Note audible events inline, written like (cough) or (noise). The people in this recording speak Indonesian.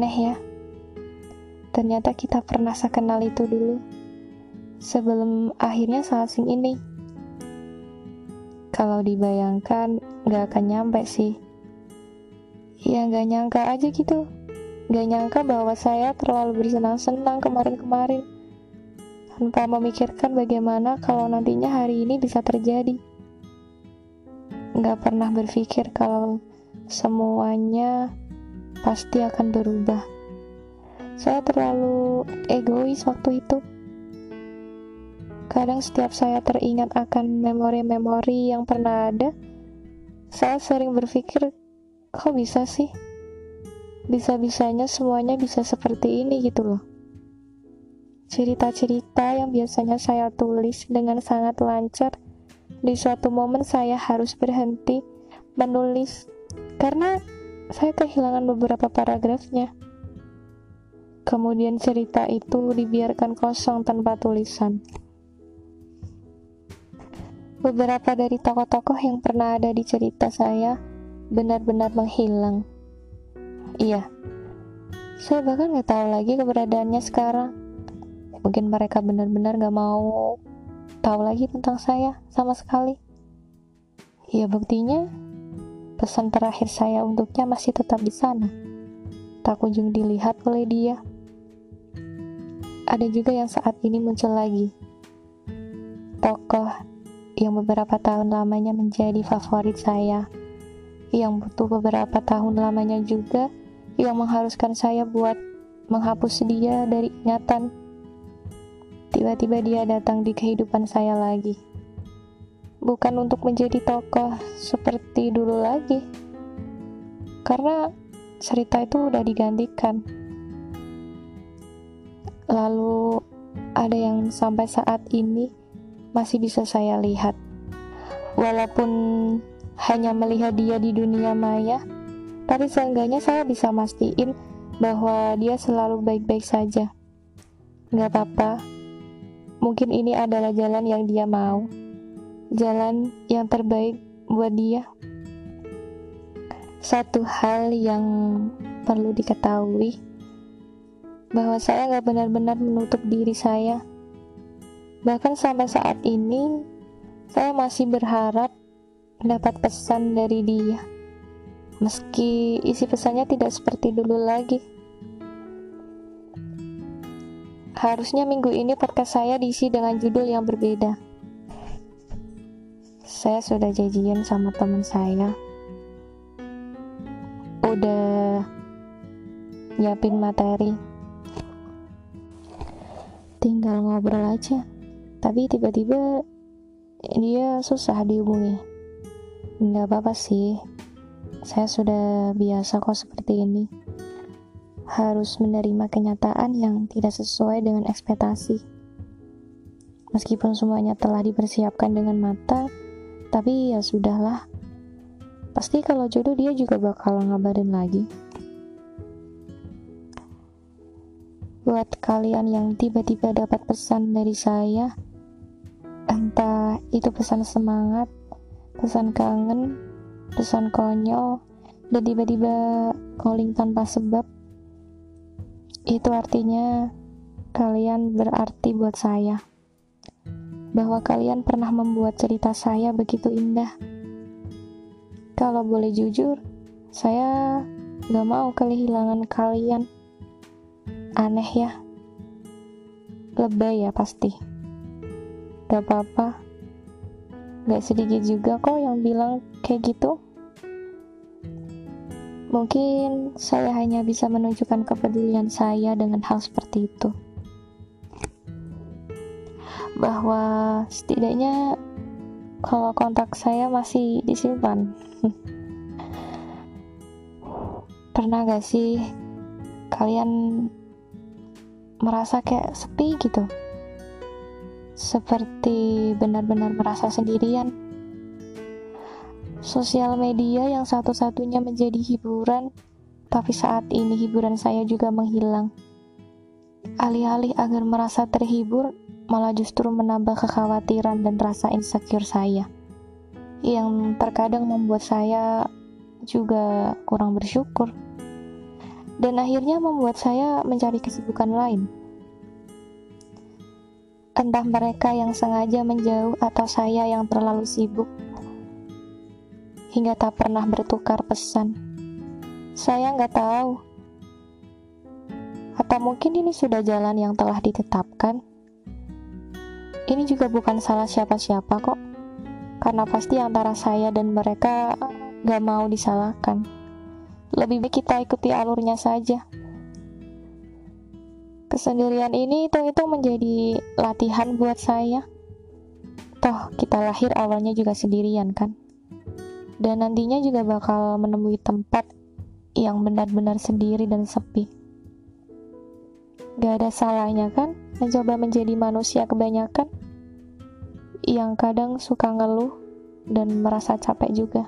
Aneh ya. Ternyata kita pernah sekenal itu dulu. Sebelum akhirnya saling ini. Kalau dibayangkan, gak akan nyampe sih. Ya gak nyangka aja gitu. Gak nyangka bahwa saya terlalu bersenang-senang kemarin-kemarin. Tanpa memikirkan bagaimana kalau nantinya hari ini bisa terjadi. Gak pernah berpikir kalau semuanya pasti akan berubah. Saya terlalu egois waktu itu. Kadang setiap saya teringat akan memori-memori yang pernah ada, saya sering berpikir, kok bisa sih? Bisa-bisanya semuanya bisa seperti ini gitu loh. Cerita-cerita yang biasanya saya tulis dengan sangat lancar, di suatu momen saya harus berhenti menulis karena saya kehilangan beberapa paragrafnya. Kemudian cerita itu dibiarkan kosong tanpa tulisan. Beberapa dari tokoh-tokoh yang pernah ada di cerita saya benar-benar menghilang. Iya, saya bahkan nggak tahu lagi keberadaannya sekarang. Mungkin mereka benar-benar gak mau tahu lagi tentang saya sama sekali. Ya buktinya, pesan terakhir saya untuknya masih tetap di sana. Tak kunjung dilihat oleh dia ada juga yang saat ini muncul lagi. Tokoh yang beberapa tahun lamanya menjadi favorit saya, yang butuh beberapa tahun lamanya juga, yang mengharuskan saya buat menghapus dia dari ingatan. Tiba-tiba dia datang di kehidupan saya lagi. Bukan untuk menjadi tokoh seperti dulu lagi, karena cerita itu udah digantikan Lalu ada yang sampai saat ini masih bisa saya lihat. Walaupun hanya melihat dia di dunia maya, tapi seenggaknya saya bisa mastiin bahwa dia selalu baik-baik saja. Gak apa-apa, mungkin ini adalah jalan yang dia mau, jalan yang terbaik buat dia. Satu hal yang perlu diketahui bahwa saya gak benar-benar menutup diri saya. Bahkan sampai saat ini, saya masih berharap dapat pesan dari dia. Meski isi pesannya tidak seperti dulu lagi. Harusnya minggu ini podcast saya diisi dengan judul yang berbeda. Saya sudah janjian sama teman saya. Udah nyiapin materi. Tinggal ngobrol aja. Tapi tiba-tiba dia susah dihubungi. Nggak apa-apa sih. Saya sudah biasa kok seperti ini. Harus menerima kenyataan yang tidak sesuai dengan ekspektasi. Meskipun semuanya telah dipersiapkan dengan mata tapi ya sudahlah. Pasti kalau jodoh dia juga bakal ngabarin lagi. Buat kalian yang tiba-tiba dapat pesan dari saya entah itu pesan semangat pesan kangen pesan konyol dan tiba-tiba calling tanpa sebab itu artinya kalian berarti buat saya bahwa kalian pernah membuat cerita saya begitu indah kalau boleh jujur saya gak mau kehilangan kalian Aneh ya. Lebay ya pasti. Gak apa-apa. Gak sedikit juga kok yang bilang kayak gitu. Mungkin saya hanya bisa menunjukkan kepedulian saya dengan hal seperti itu. Bahwa setidaknya kalau kontak saya masih disimpan. (laughs) Pernah gak sih kalian merasa kayak sepi gitu? Seperti benar-benar merasa sendirian? Sosial media yang satu-satunya menjadi hiburan tapi saat ini hiburan saya juga menghilang. Alih-alih agar merasa terhibur malah justru menambah kekhawatiran dan rasa insecure saya yang terkadang membuat saya juga kurang bersyukur dan akhirnya membuat saya mencari kesibukan lain. Entah mereka yang sengaja menjauh atau saya yang terlalu sibuk, hingga tak pernah bertukar pesan. Saya nggak tahu. Atau mungkin ini sudah jalan yang telah ditetapkan. Ini juga bukan salah siapa-siapa kok. Karena pasti antara saya dan mereka gak mau disalahkan. Lebih baik kita ikuti alurnya saja. Kesendirian ini hitung-hitung menjadi latihan buat saya. Toh, kita lahir awalnya juga sendirian kan? Dan nantinya juga bakal menemui tempat yang benar-benar sendiri dan sepi. Gak ada salahnya kan mencoba menjadi manusia kebanyakan yang kadang suka ngeluh dan merasa capek juga.